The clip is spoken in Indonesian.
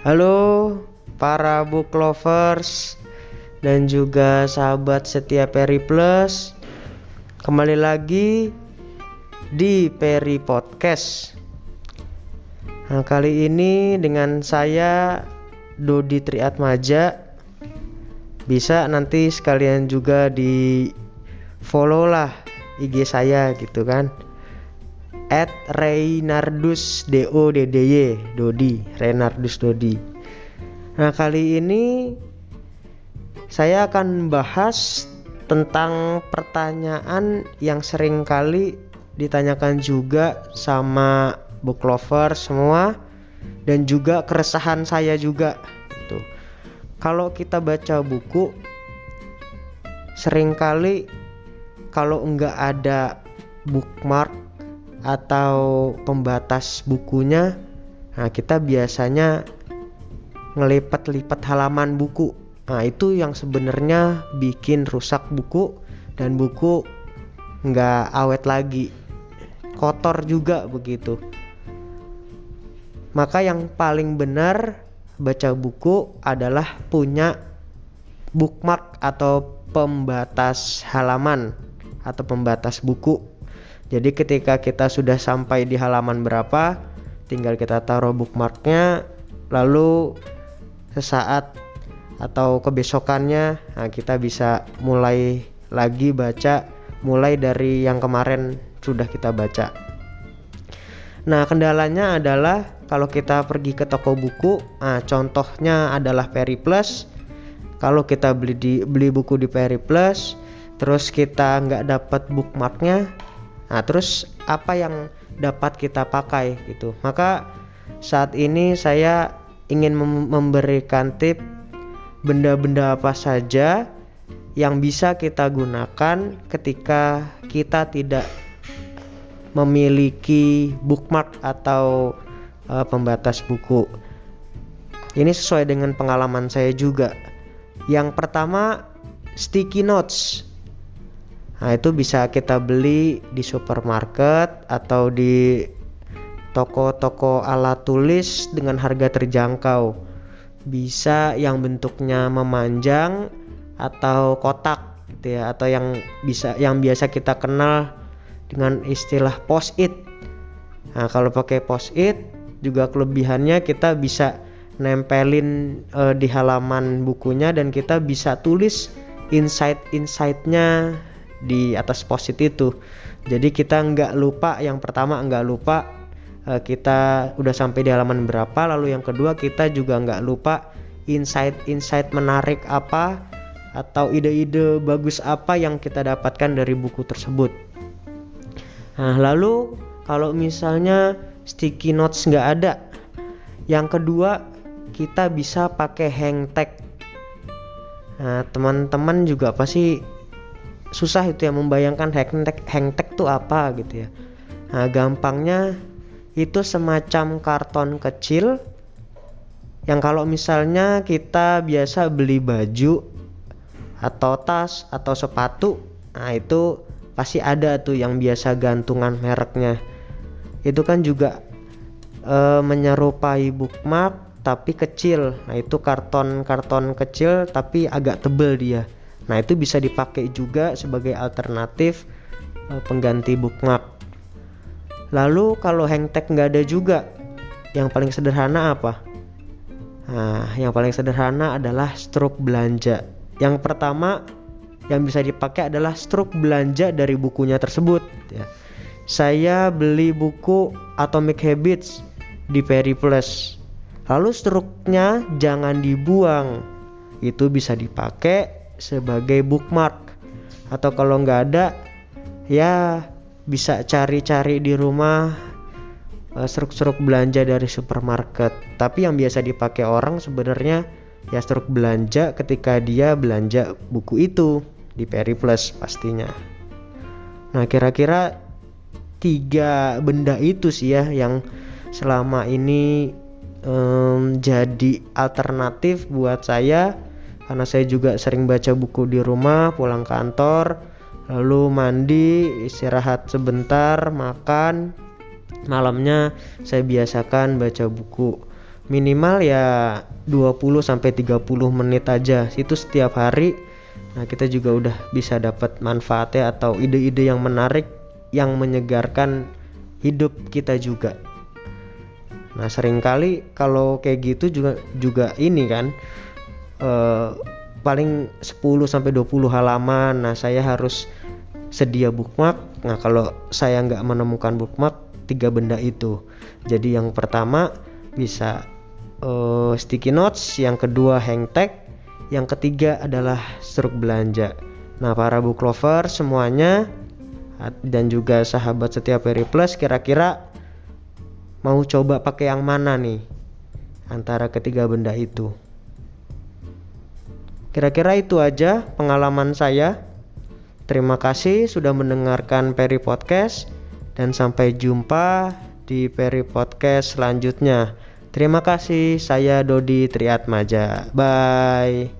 Halo para book lovers dan juga sahabat setia Peri Plus. Kembali lagi di Peri Podcast. Nah, kali ini dengan saya Dodi Triatmaja. Bisa nanti sekalian juga di follow lah IG saya gitu kan at Reynardus Do DDY Dodi Reynardus Dodi Nah kali ini saya akan membahas tentang pertanyaan yang sering kali ditanyakan juga sama book lover semua dan juga keresahan saya juga gitu. Kalau kita baca buku sering kali kalau enggak ada bookmark atau pembatas bukunya nah kita biasanya ngelipat-lipat halaman buku. Nah itu yang sebenarnya bikin rusak buku dan buku nggak awet lagi. Kotor juga begitu. Maka yang paling benar baca buku adalah punya bookmark atau pembatas halaman atau pembatas buku jadi ketika kita sudah sampai di halaman berapa, tinggal kita taruh bookmarknya, lalu sesaat atau kebesokannya nah kita bisa mulai lagi baca, mulai dari yang kemarin sudah kita baca. Nah kendalanya adalah kalau kita pergi ke toko buku, nah contohnya adalah Periplus. Kalau kita beli di beli buku di Periplus, terus kita nggak dapat bookmarknya, Nah, terus apa yang dapat kita pakai gitu. Maka saat ini saya ingin memberikan tip benda-benda apa saja yang bisa kita gunakan ketika kita tidak memiliki bookmark atau uh, pembatas buku. Ini sesuai dengan pengalaman saya juga. Yang pertama, sticky notes. Nah, itu bisa kita beli di supermarket atau di toko-toko alat tulis dengan harga terjangkau. Bisa yang bentuknya memanjang atau kotak gitu ya atau yang bisa yang biasa kita kenal dengan istilah post-it. Nah, kalau pakai post-it juga kelebihannya kita bisa nempelin uh, di halaman bukunya dan kita bisa tulis insight-insightnya di atas posit itu. Jadi kita nggak lupa yang pertama nggak lupa uh, kita udah sampai di halaman berapa lalu yang kedua kita juga nggak lupa insight-insight menarik apa atau ide-ide bagus apa yang kita dapatkan dari buku tersebut. Nah lalu kalau misalnya sticky notes nggak ada yang kedua kita bisa pakai hang tag. Nah teman-teman juga pasti susah itu ya membayangkan hangtag hangtag tuh apa gitu ya. Nah gampangnya itu semacam karton kecil yang kalau misalnya kita biasa beli baju atau tas atau sepatu nah itu pasti ada tuh yang biasa gantungan mereknya. Itu kan juga e, menyerupai bookmark tapi kecil. Nah itu karton karton kecil tapi agak tebel dia Nah, itu bisa dipakai juga sebagai alternatif uh, pengganti bookmark. Lalu kalau hang tag nggak ada juga, yang paling sederhana apa? Nah, yang paling sederhana adalah struk belanja. Yang pertama yang bisa dipakai adalah struk belanja dari bukunya tersebut. Ya. Saya beli buku Atomic Habits di Periplus. Lalu struknya jangan dibuang. Itu bisa dipakai sebagai bookmark. Atau kalau nggak ada ya bisa cari-cari di rumah uh, struk-struk belanja dari supermarket. Tapi yang biasa dipakai orang sebenarnya ya struk belanja ketika dia belanja buku itu di Periplus pastinya. Nah kira-kira tiga benda itu sih ya yang selama ini um, jadi alternatif buat saya karena saya juga sering baca buku di rumah pulang kantor lalu mandi istirahat sebentar makan. Malamnya saya biasakan baca buku. Minimal ya 20 sampai 30 menit aja. Itu setiap hari. Nah kita juga udah bisa dapat manfaatnya atau ide-ide yang menarik yang menyegarkan hidup kita juga. Nah sering kali kalau kayak gitu juga juga ini kan eh, paling 10 sampai 20 halaman nah saya harus sedia bookmark nah kalau saya nggak menemukan bookmark tiga benda itu jadi yang pertama bisa uh, sticky notes, yang kedua hang tag, yang ketiga adalah struk belanja. Nah, para book lover semuanya dan juga sahabat setiap Peri Plus kira-kira mau coba pakai yang mana nih antara ketiga benda itu. Kira-kira itu aja pengalaman saya. Terima kasih sudah mendengarkan Peri Podcast dan sampai jumpa di Peri Podcast selanjutnya. Terima kasih, saya Dodi Triatmaja. Bye.